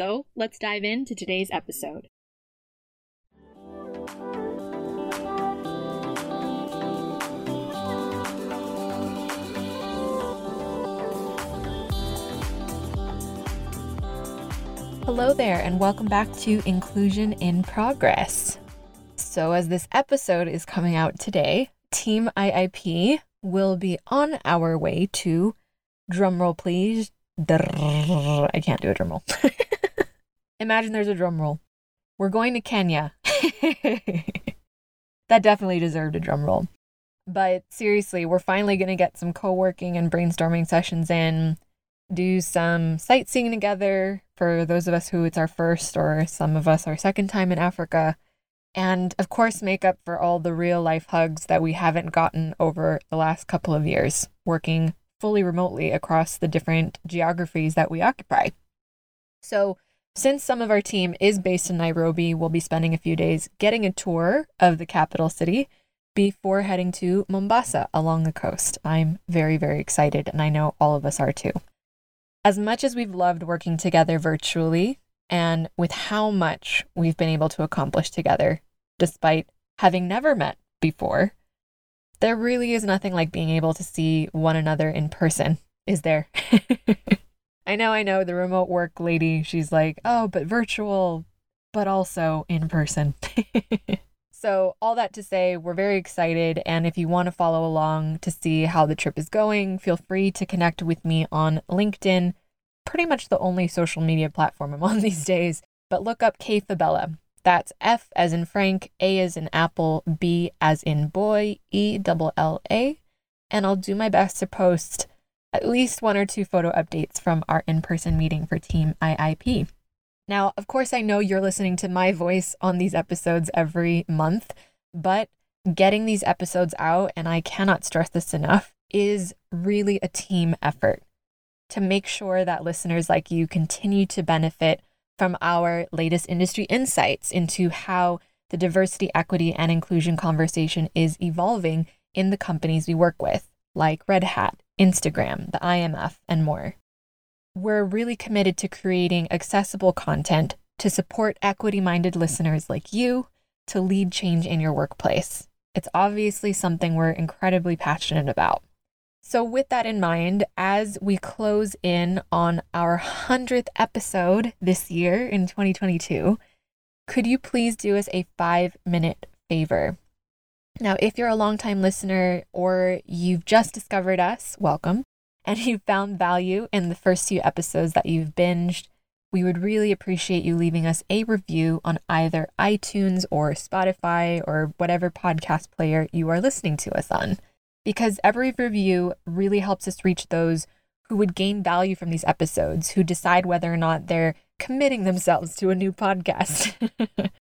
So let's dive into today's episode. Hello there, and welcome back to Inclusion in Progress. So, as this episode is coming out today, Team IIP will be on our way to drumroll, please. I can't do a drumroll. Imagine there's a drum roll. We're going to Kenya. that definitely deserved a drum roll. But seriously, we're finally going to get some co working and brainstorming sessions in, do some sightseeing together for those of us who it's our first or some of us our second time in Africa. And of course, make up for all the real life hugs that we haven't gotten over the last couple of years, working fully remotely across the different geographies that we occupy. So, since some of our team is based in Nairobi, we'll be spending a few days getting a tour of the capital city before heading to Mombasa along the coast. I'm very, very excited, and I know all of us are too. As much as we've loved working together virtually, and with how much we've been able to accomplish together, despite having never met before, there really is nothing like being able to see one another in person, is there? I know, I know, the remote work lady, she's like, oh, but virtual, but also in person. so, all that to say, we're very excited. And if you want to follow along to see how the trip is going, feel free to connect with me on LinkedIn, pretty much the only social media platform I'm on these days. But look up Kay Fabella. That's F as in Frank, A as in Apple, B as in boy, E double L A. And I'll do my best to post at least one or two photo updates from our in person meeting for Team IIP. Now, of course, I know you're listening to my voice on these episodes every month, but getting these episodes out, and I cannot stress this enough, is really a team effort to make sure that listeners like you continue to benefit from our latest industry insights into how the diversity, equity, and inclusion conversation is evolving in the companies we work with, like Red Hat, Instagram, the IMF, and more. We're really committed to creating accessible content to support equity minded listeners like you to lead change in your workplace. It's obviously something we're incredibly passionate about. So, with that in mind, as we close in on our 100th episode this year in 2022, could you please do us a five minute favor? Now, if you're a longtime listener or you've just discovered us, welcome, and you found value in the first few episodes that you've binged, we would really appreciate you leaving us a review on either iTunes or Spotify or whatever podcast player you are listening to us on. Because every review really helps us reach those who would gain value from these episodes, who decide whether or not they're committing themselves to a new podcast.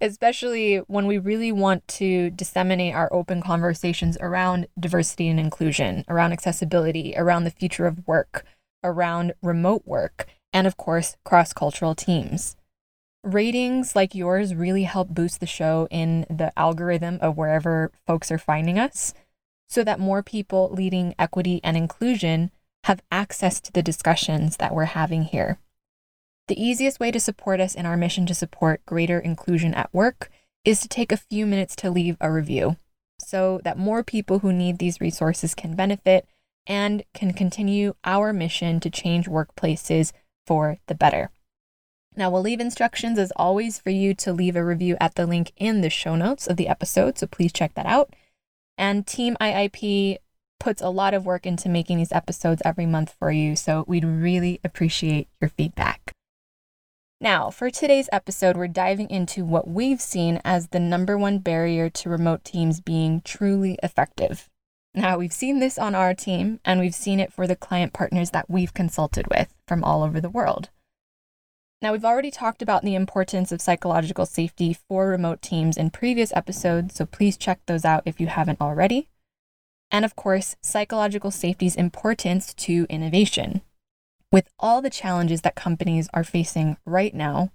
especially when we really want to disseminate our open conversations around diversity and inclusion, around accessibility, around the future of work, around remote work, and of course, cross cultural teams. Ratings like yours really help boost the show in the algorithm of wherever folks are finding us so that more people leading equity and inclusion have access to the discussions that we're having here. The easiest way to support us in our mission to support greater inclusion at work is to take a few minutes to leave a review so that more people who need these resources can benefit and can continue our mission to change workplaces for the better. Now, we'll leave instructions as always for you to leave a review at the link in the show notes of the episode, so please check that out. And Team IIP puts a lot of work into making these episodes every month for you, so we'd really appreciate your feedback. Now, for today's episode, we're diving into what we've seen as the number one barrier to remote teams being truly effective. Now, we've seen this on our team, and we've seen it for the client partners that we've consulted with from all over the world. Now, we've already talked about the importance of psychological safety for remote teams in previous episodes, so please check those out if you haven't already. And of course, psychological safety's importance to innovation. With all the challenges that companies are facing right now,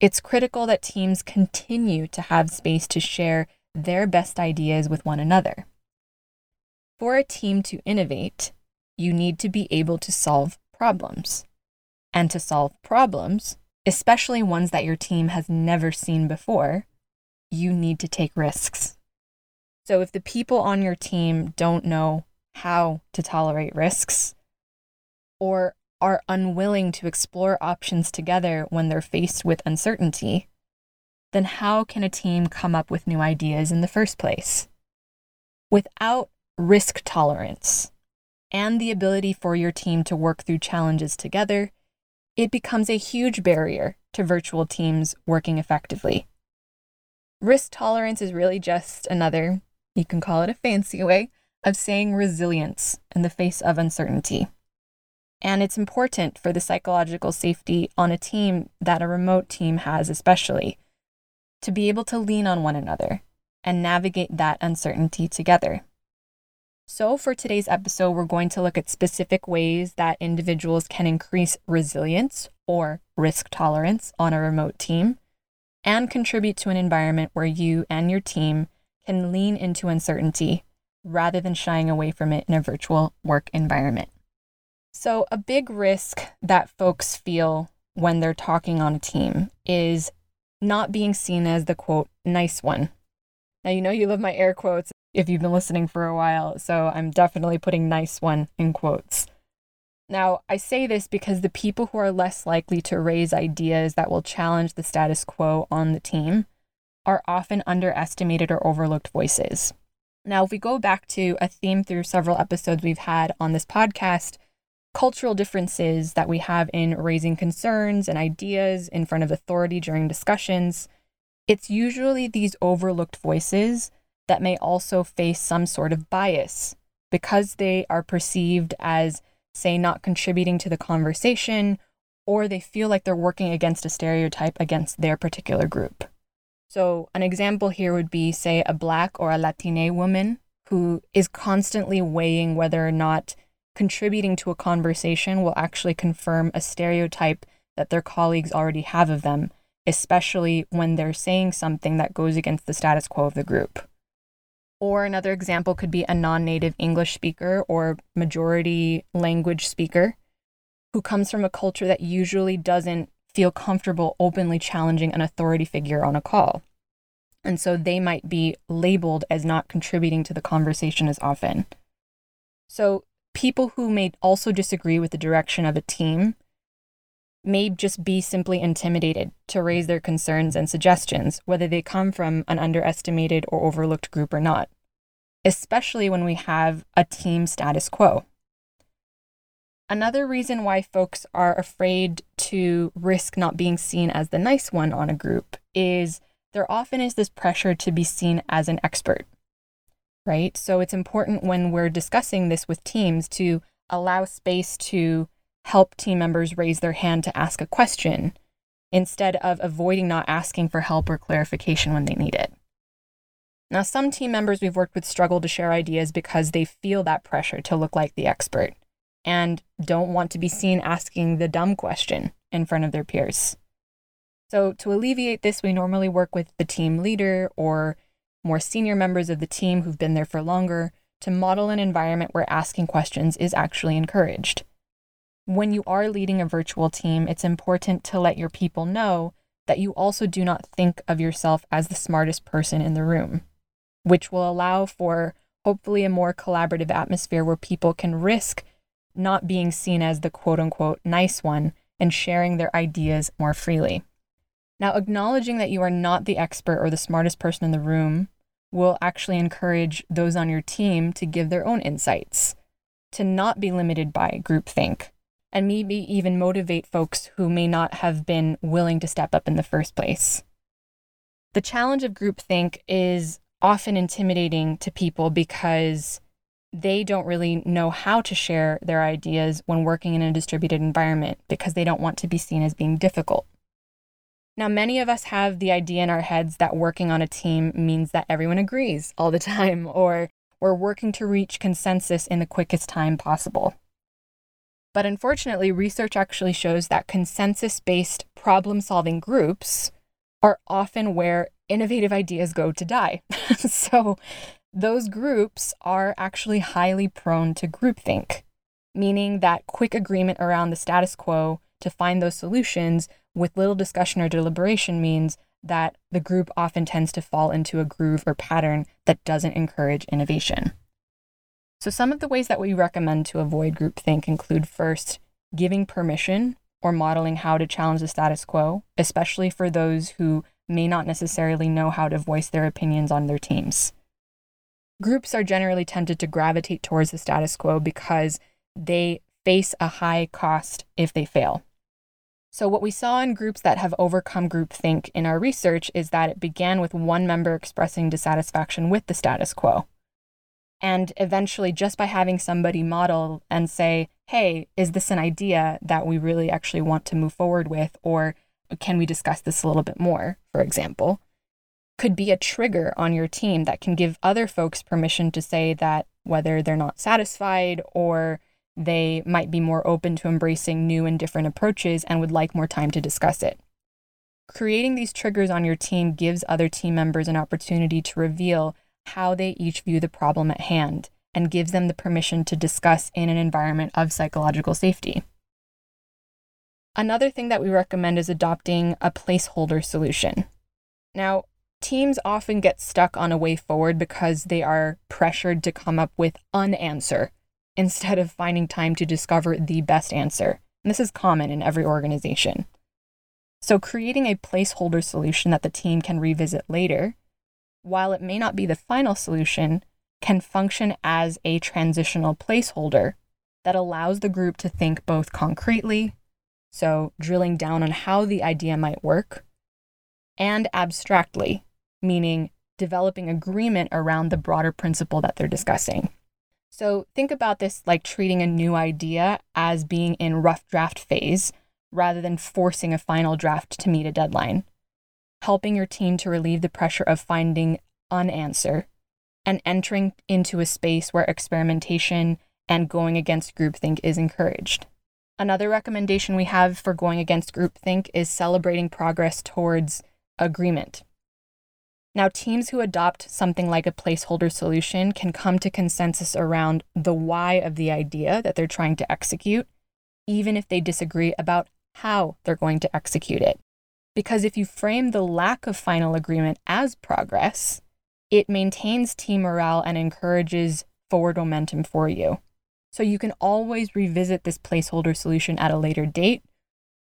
it's critical that teams continue to have space to share their best ideas with one another. For a team to innovate, you need to be able to solve problems. And to solve problems, especially ones that your team has never seen before, you need to take risks. So if the people on your team don't know how to tolerate risks or are unwilling to explore options together when they're faced with uncertainty, then how can a team come up with new ideas in the first place? Without risk tolerance and the ability for your team to work through challenges together, it becomes a huge barrier to virtual teams working effectively. Risk tolerance is really just another, you can call it a fancy way, of saying resilience in the face of uncertainty. And it's important for the psychological safety on a team that a remote team has, especially, to be able to lean on one another and navigate that uncertainty together. So, for today's episode, we're going to look at specific ways that individuals can increase resilience or risk tolerance on a remote team and contribute to an environment where you and your team can lean into uncertainty rather than shying away from it in a virtual work environment. So, a big risk that folks feel when they're talking on a team is not being seen as the quote, nice one. Now, you know you love my air quotes if you've been listening for a while, so I'm definitely putting nice one in quotes. Now, I say this because the people who are less likely to raise ideas that will challenge the status quo on the team are often underestimated or overlooked voices. Now, if we go back to a theme through several episodes we've had on this podcast, cultural differences that we have in raising concerns and ideas in front of authority during discussions, it's usually these overlooked voices that may also face some sort of bias because they are perceived as, say, not contributing to the conversation or they feel like they're working against a stereotype against their particular group. So, an example here would be, say, a Black or a Latina woman who is constantly weighing whether or not contributing to a conversation will actually confirm a stereotype that their colleagues already have of them, especially when they're saying something that goes against the status quo of the group. Or another example could be a non native English speaker or majority language speaker who comes from a culture that usually doesn't feel comfortable openly challenging an authority figure on a call. And so they might be labeled as not contributing to the conversation as often. So people who may also disagree with the direction of a team may just be simply intimidated to raise their concerns and suggestions, whether they come from an underestimated or overlooked group or not, especially when we have a team status quo. Another reason why folks are afraid to risk not being seen as the nice one on a group is there often is this pressure to be seen as an expert right? So it's important when we're discussing this with teams to allow space to help team members raise their hand to ask a question instead of avoiding not asking for help or clarification when they need it. Now, some team members we've worked with struggle to share ideas because they feel that pressure to look like the expert and don't want to be seen asking the dumb question in front of their peers. So, to alleviate this, we normally work with the team leader or more senior members of the team who've been there for longer to model an environment where asking questions is actually encouraged. When you are leading a virtual team, it's important to let your people know that you also do not think of yourself as the smartest person in the room, which will allow for hopefully a more collaborative atmosphere where people can risk not being seen as the quote unquote nice one and sharing their ideas more freely. Now, acknowledging that you are not the expert or the smartest person in the room will actually encourage those on your team to give their own insights, to not be limited by groupthink, and maybe even motivate folks who may not have been willing to step up in the first place. The challenge of groupthink is often intimidating to people because they don't really know how to share their ideas when working in a distributed environment because they don't want to be seen as being difficult. Now, many of us have the idea in our heads that working on a team means that everyone agrees all the time, or we're working to reach consensus in the quickest time possible. But unfortunately, research actually shows that consensus based problem solving groups are often where innovative ideas go to die. so, those groups are actually highly prone to groupthink, meaning that quick agreement around the status quo to find those solutions with little discussion or deliberation means that the group often tends to fall into a groove or pattern that doesn't encourage innovation. So, some of the ways that we recommend to avoid groupthink include first, giving permission or modeling how to challenge the status quo, especially for those who may not necessarily know how to voice their opinions on their teams. Groups are generally tempted to gravitate towards the status quo because they face a high cost if they fail. So, what we saw in groups that have overcome groupthink in our research is that it began with one member expressing dissatisfaction with the status quo. And eventually, just by having somebody model and say, hey, is this an idea that we really actually want to move forward with? Or can we discuss this a little bit more, for example, could be a trigger on your team that can give other folks permission to say that whether they're not satisfied or they might be more open to embracing new and different approaches and would like more time to discuss it. Creating these triggers on your team gives other team members an opportunity to reveal how they each view the problem at hand and gives them the permission to discuss in an environment of psychological safety. Another thing that we recommend is adopting a placeholder solution. Now, teams often get stuck on a way forward because they are pressured to come up with an answer instead of finding time to discover the best answer. And this is common in every organization. So, creating a placeholder solution that the team can revisit later, while it may not be the final solution, can function as a transitional placeholder that allows the group to think both concretely, so drilling down on how the idea might work, and abstractly, meaning developing agreement around the broader principle that they're discussing. So think about this like treating a new idea as being in rough draft phase rather than forcing a final draft to meet a deadline. Helping your team to relieve the pressure of finding an answer and entering into a space where experimentation and going against groupthink is encouraged. Another recommendation we have for going against groupthink is celebrating progress towards agreement. Now, teams who adopt something like a placeholder solution can come to consensus around the why of the idea that they're trying to execute, even if they disagree about how they're going to execute it. Because if you frame the lack of final agreement as progress, it maintains team morale and encourages forward momentum for you. So you can always revisit this placeholder solution at a later date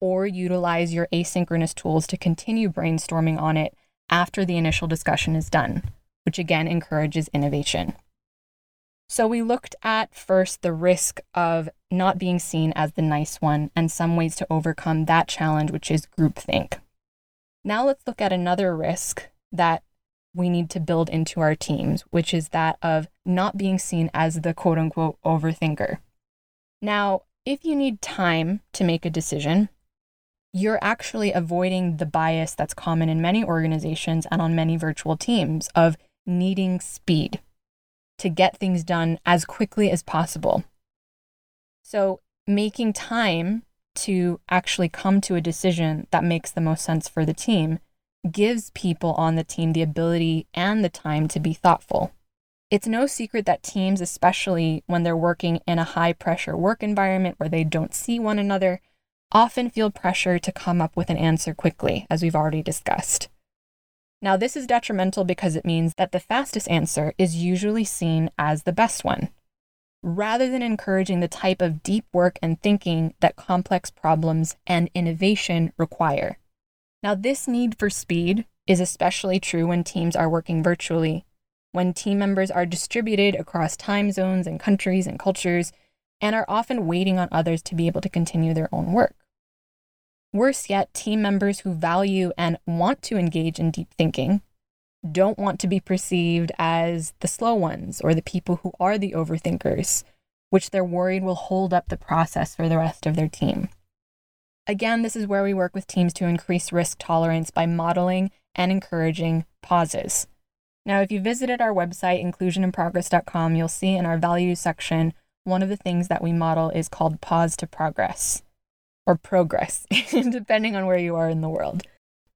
or utilize your asynchronous tools to continue brainstorming on it after the initial discussion is done, which again encourages innovation. So, we looked at first the risk of not being seen as the nice one and some ways to overcome that challenge, which is groupthink. Now, let's look at another risk that we need to build into our teams, which is that of not being seen as the quote unquote overthinker. Now, if you need time to make a decision, you're actually avoiding the bias that's common in many organizations and on many virtual teams of needing speed to get things done as quickly as possible. So, making time to actually come to a decision that makes the most sense for the team gives people on the team the ability and the time to be thoughtful. It's no secret that teams, especially when they're working in a high pressure work environment where they don't see one another, often feel pressure to come up with an answer quickly, as we've already discussed. Now, this is detrimental because it means that the fastest answer is usually seen as the best one. rather than encouraging the type of deep work and thinking that complex problems and innovation require. Now, this need for speed is especially true when teams are working virtually, when team members are distributed across time zones and countries and cultures, and are often waiting on others to be able to continue their own work. Worse yet, team members who value and want to engage in deep thinking don't want to be perceived as the slow ones or the people who are the overthinkers, which they're worried will hold up the process for the rest of their team. Again, this is where we work with teams to increase risk tolerance by modeling and encouraging pauses. Now, if you visited our website, inclusioninprogress.com, you'll see in our values section, one of the things that we model is called pause to progress or progress, depending on where you are in the world.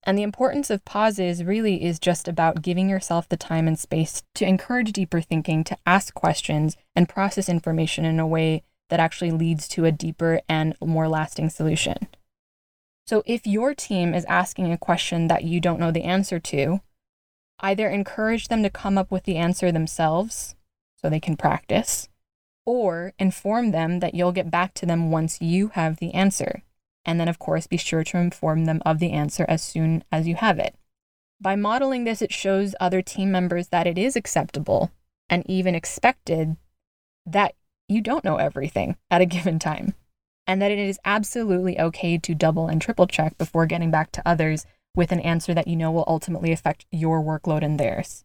And the importance of pauses really is just about giving yourself the time and space to encourage deeper thinking, to ask questions, and process information in a way that actually leads to a deeper and more lasting solution. So, if your team is asking a question that you don't know the answer to, either encourage them to come up with the answer themselves so they can practice, or inform them that you'll get back to them once you have the answer. And then, of course, be sure to inform them of the answer as soon as you have it. By modeling this, it shows other team members that it is acceptable and even expected that you don't know everything at a given time, and that it is absolutely okay to double and triple check before getting back to others with an answer that you know will ultimately affect your workload and theirs.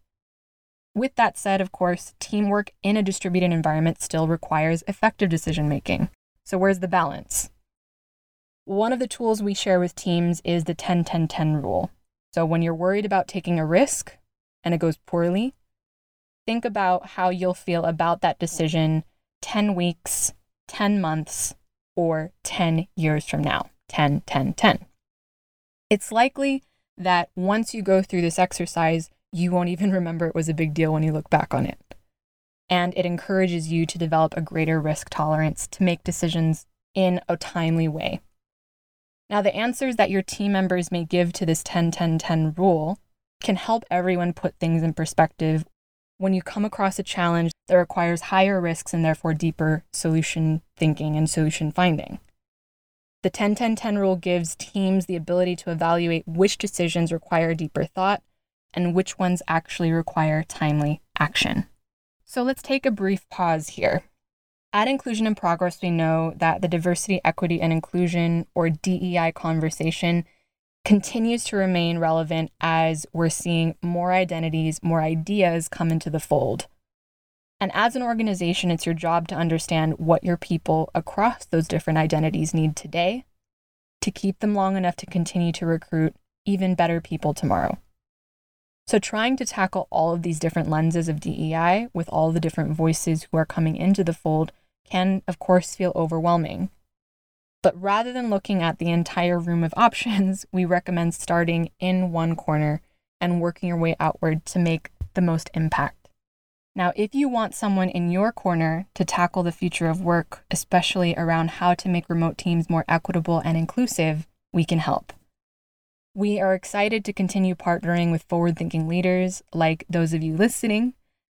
With that said, of course, teamwork in a distributed environment still requires effective decision making. So, where's the balance? One of the tools we share with teams is the 10 10 10 rule. So when you're worried about taking a risk and it goes poorly, think about how you'll feel about that decision 10 weeks, 10 months, or 10 years from now. 10 10 10. It's likely that once you go through this exercise, you won't even remember it was a big deal when you look back on it. And it encourages you to develop a greater risk tolerance to make decisions in a timely way. Now, the answers that your team members may give to this 10 10 10 rule can help everyone put things in perspective when you come across a challenge that requires higher risks and therefore deeper solution thinking and solution finding. The 10 10 10 rule gives teams the ability to evaluate which decisions require deeper thought and which ones actually require timely action. So let's take a brief pause here. At Inclusion in Progress, we know that the diversity, equity, and inclusion, or DEI conversation, continues to remain relevant as we're seeing more identities, more ideas come into the fold. And as an organization, it's your job to understand what your people across those different identities need today to keep them long enough to continue to recruit even better people tomorrow. So, trying to tackle all of these different lenses of DEI with all the different voices who are coming into the fold can, of course, feel overwhelming. But rather than looking at the entire room of options, we recommend starting in one corner and working your way outward to make the most impact. Now, if you want someone in your corner to tackle the future of work, especially around how to make remote teams more equitable and inclusive, we can help. We are excited to continue partnering with forward thinking leaders like those of you listening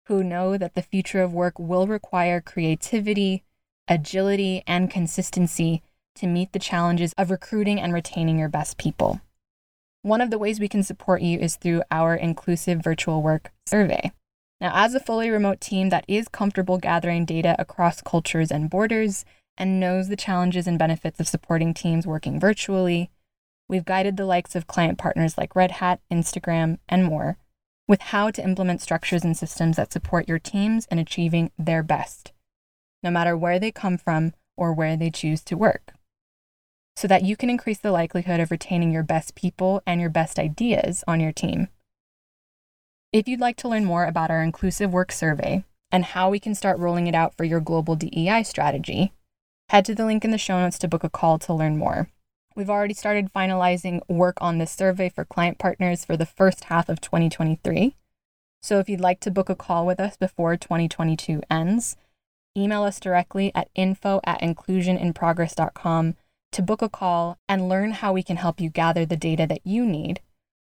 who know that the future of work will require creativity, agility, and consistency to meet the challenges of recruiting and retaining your best people. One of the ways we can support you is through our inclusive virtual work survey. Now, as a fully remote team that is comfortable gathering data across cultures and borders and knows the challenges and benefits of supporting teams working virtually, we've guided the likes of client partners like Red Hat, Instagram, and more with how to implement structures and systems that support your teams in achieving their best, no matter where they come from or where they choose to work, so that you can increase the likelihood of retaining your best people and your best ideas on your team. If you'd like to learn more about our inclusive work survey and how we can start rolling it out for your global DEI strategy, head to the link in the show notes to book a call to learn more. We've already started finalizing work on this survey for client partners for the first half of 2023. So if you'd like to book a call with us before 2022 ends, email us directly at info at inclusioninprogress.com to book a call and learn how we can help you gather the data that you need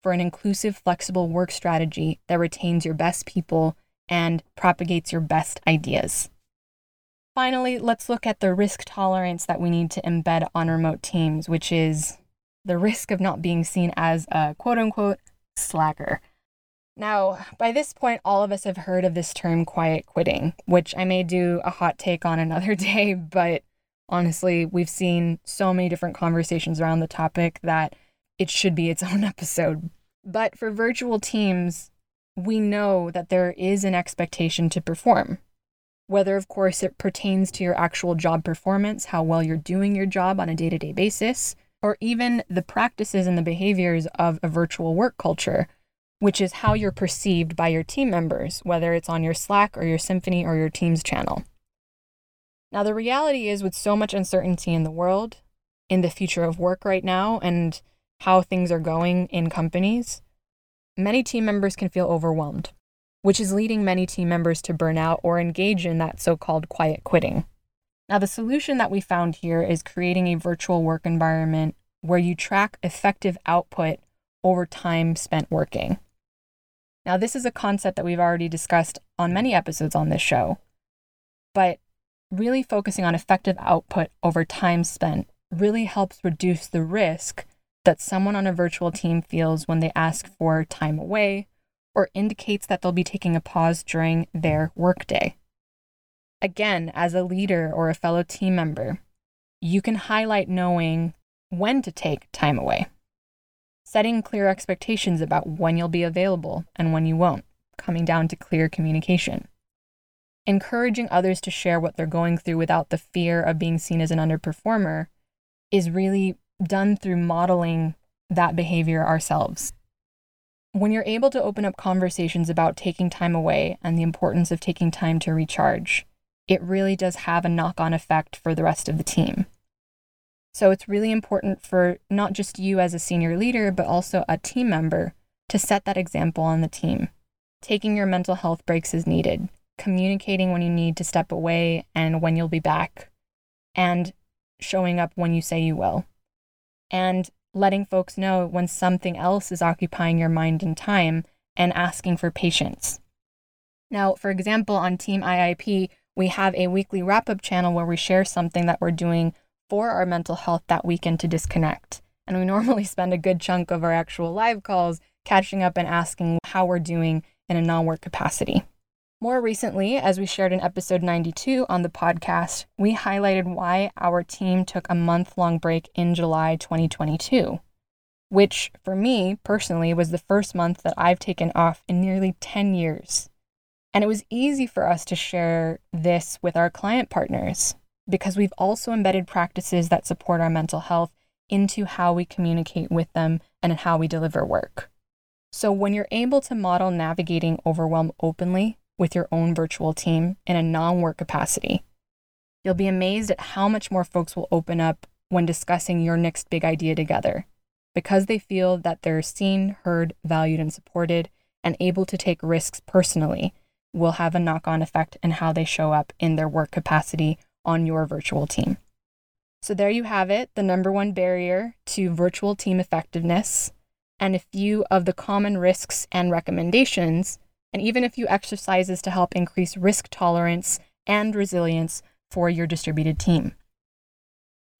for an inclusive, flexible work strategy that retains your best people and propagates your best ideas. Finally, let's look at the risk tolerance that we need to embed on remote teams, which is the risk of not being seen as a quote unquote slacker. Now, by this point, all of us have heard of this term quiet quitting, which I may do a hot take on another day, but honestly, we've seen so many different conversations around the topic that it should be its own episode. But for virtual teams, we know that there is an expectation to perform. Whether, of course, it pertains to your actual job performance, how well you're doing your job on a day to day basis, or even the practices and the behaviors of a virtual work culture, which is how you're perceived by your team members, whether it's on your Slack or your Symphony or your Teams channel. Now, the reality is, with so much uncertainty in the world, in the future of work right now, and how things are going in companies, many team members can feel overwhelmed, which is leading many team members to burn out or engage in that so called quiet quitting. Now, the solution that we found here is creating a virtual work environment where you track effective output over time spent working. Now, this is a concept that we've already discussed on many episodes on this show, but really focusing on effective output over time spent really helps reduce the risk that someone on a virtual team feels when they ask for time away or indicates that they'll be taking a pause during their workday. Again, as a leader or a fellow team member, you can highlight knowing when to take time away, setting clear expectations about when you'll be available and when you won't, coming down to clear communication, encouraging others to share what they're going through without the fear of being seen as an underperformer is really done through modeling that behavior ourselves. When you're able to open up conversations about taking time away and the importance of taking time to recharge, it really does have a knock on effect for the rest of the team. So it's really important for not just you as a senior leader, but also a team member to set that example on the team. Taking your mental health breaks is needed, communicating when you need to step away and when you'll be back, and showing up when you say you will. And letting folks know when something else is occupying your mind and time and asking for patience. Now, for example, on Team IIP, we have a weekly wrap up channel where we share something that we're doing for our mental health that weekend to disconnect. And we normally spend a good chunk of our actual live calls catching up and asking how we're doing in a non work capacity. More recently, as we shared in episode 92 on the podcast, we highlighted why our team took a month long break in July 2022, which for me personally was the first month that I've taken off in nearly 10 years. And it was easy for us to share this with our client partners because we've also embedded practices that support our mental health into how we communicate with them and how we deliver work. So, when you're able to model navigating overwhelm openly with your own virtual team in a non work capacity, you'll be amazed at how much more folks will open up when discussing your next big idea together because they feel that they're seen, heard, valued, and supported and able to take risks personally will have a knock on effect in how they show up in their work capacity on your virtual team. So, there you have it the number one barrier to virtual team effectiveness, and a few of the common risks and recommendations, and even a few exercises to help increase risk tolerance and resilience for your distributed team.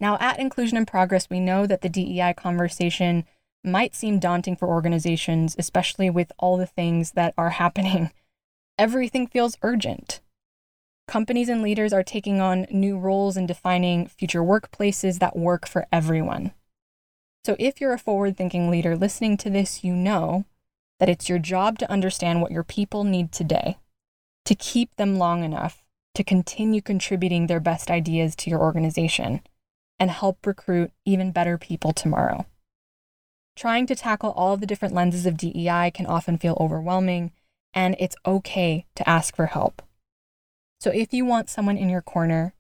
Now, at Inclusion in Progress, we know that the DEI conversation might seem daunting for organizations, especially with all the things that are happening everything feels urgent. Companies and leaders are taking on new roles and defining future workplaces that work for everyone. So, if you're a forward thinking leader listening to this, you know that it's your job to understand what your people need today, to keep them long enough to continue contributing their best ideas to your organization and help recruit even better people tomorrow. Trying to tackle all of the different lenses of DEI can often feel overwhelming and it's okay to ask for help. So if you want someone in your corner,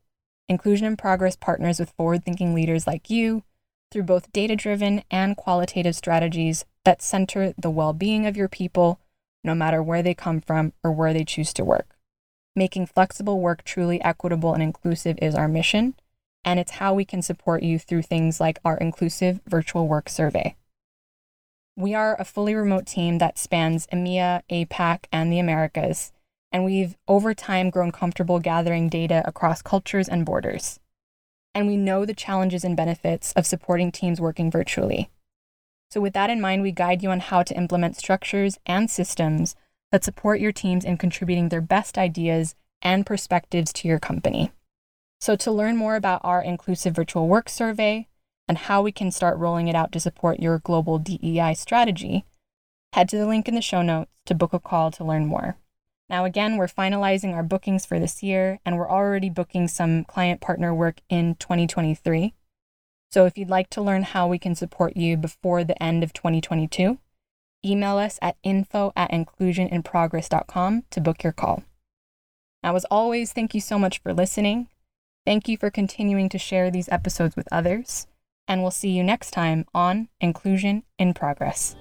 Inclusion in Progress partners with forward thinking leaders like you through both data driven and qualitative strategies that center the well being of your people, no matter where they come from or where they choose to work. Making flexible work truly equitable and inclusive is our mission, and it's how we can support you through things like our inclusive virtual work survey. We are a fully remote team that spans EMEA, APAC, and the Americas, and we've over time grown comfortable gathering data across cultures and borders. And we know the challenges and benefits of supporting teams working virtually. So, with that in mind, we guide you on how to implement structures and systems that support your teams in contributing their best ideas and perspectives to your company. So, to learn more about our inclusive virtual work survey and how we can start rolling it out to support your global DEI strategy, head to the link in the show notes to book a call to learn more. Now, again, we're finalizing our bookings for this year, and we're already booking some client partner work in 2023. So, if you'd like to learn how we can support you before the end of 2022, email us at info at inclusioninprogress.com to book your call. Now, as always, thank you so much for listening. Thank you for continuing to share these episodes with others, and we'll see you next time on Inclusion in Progress.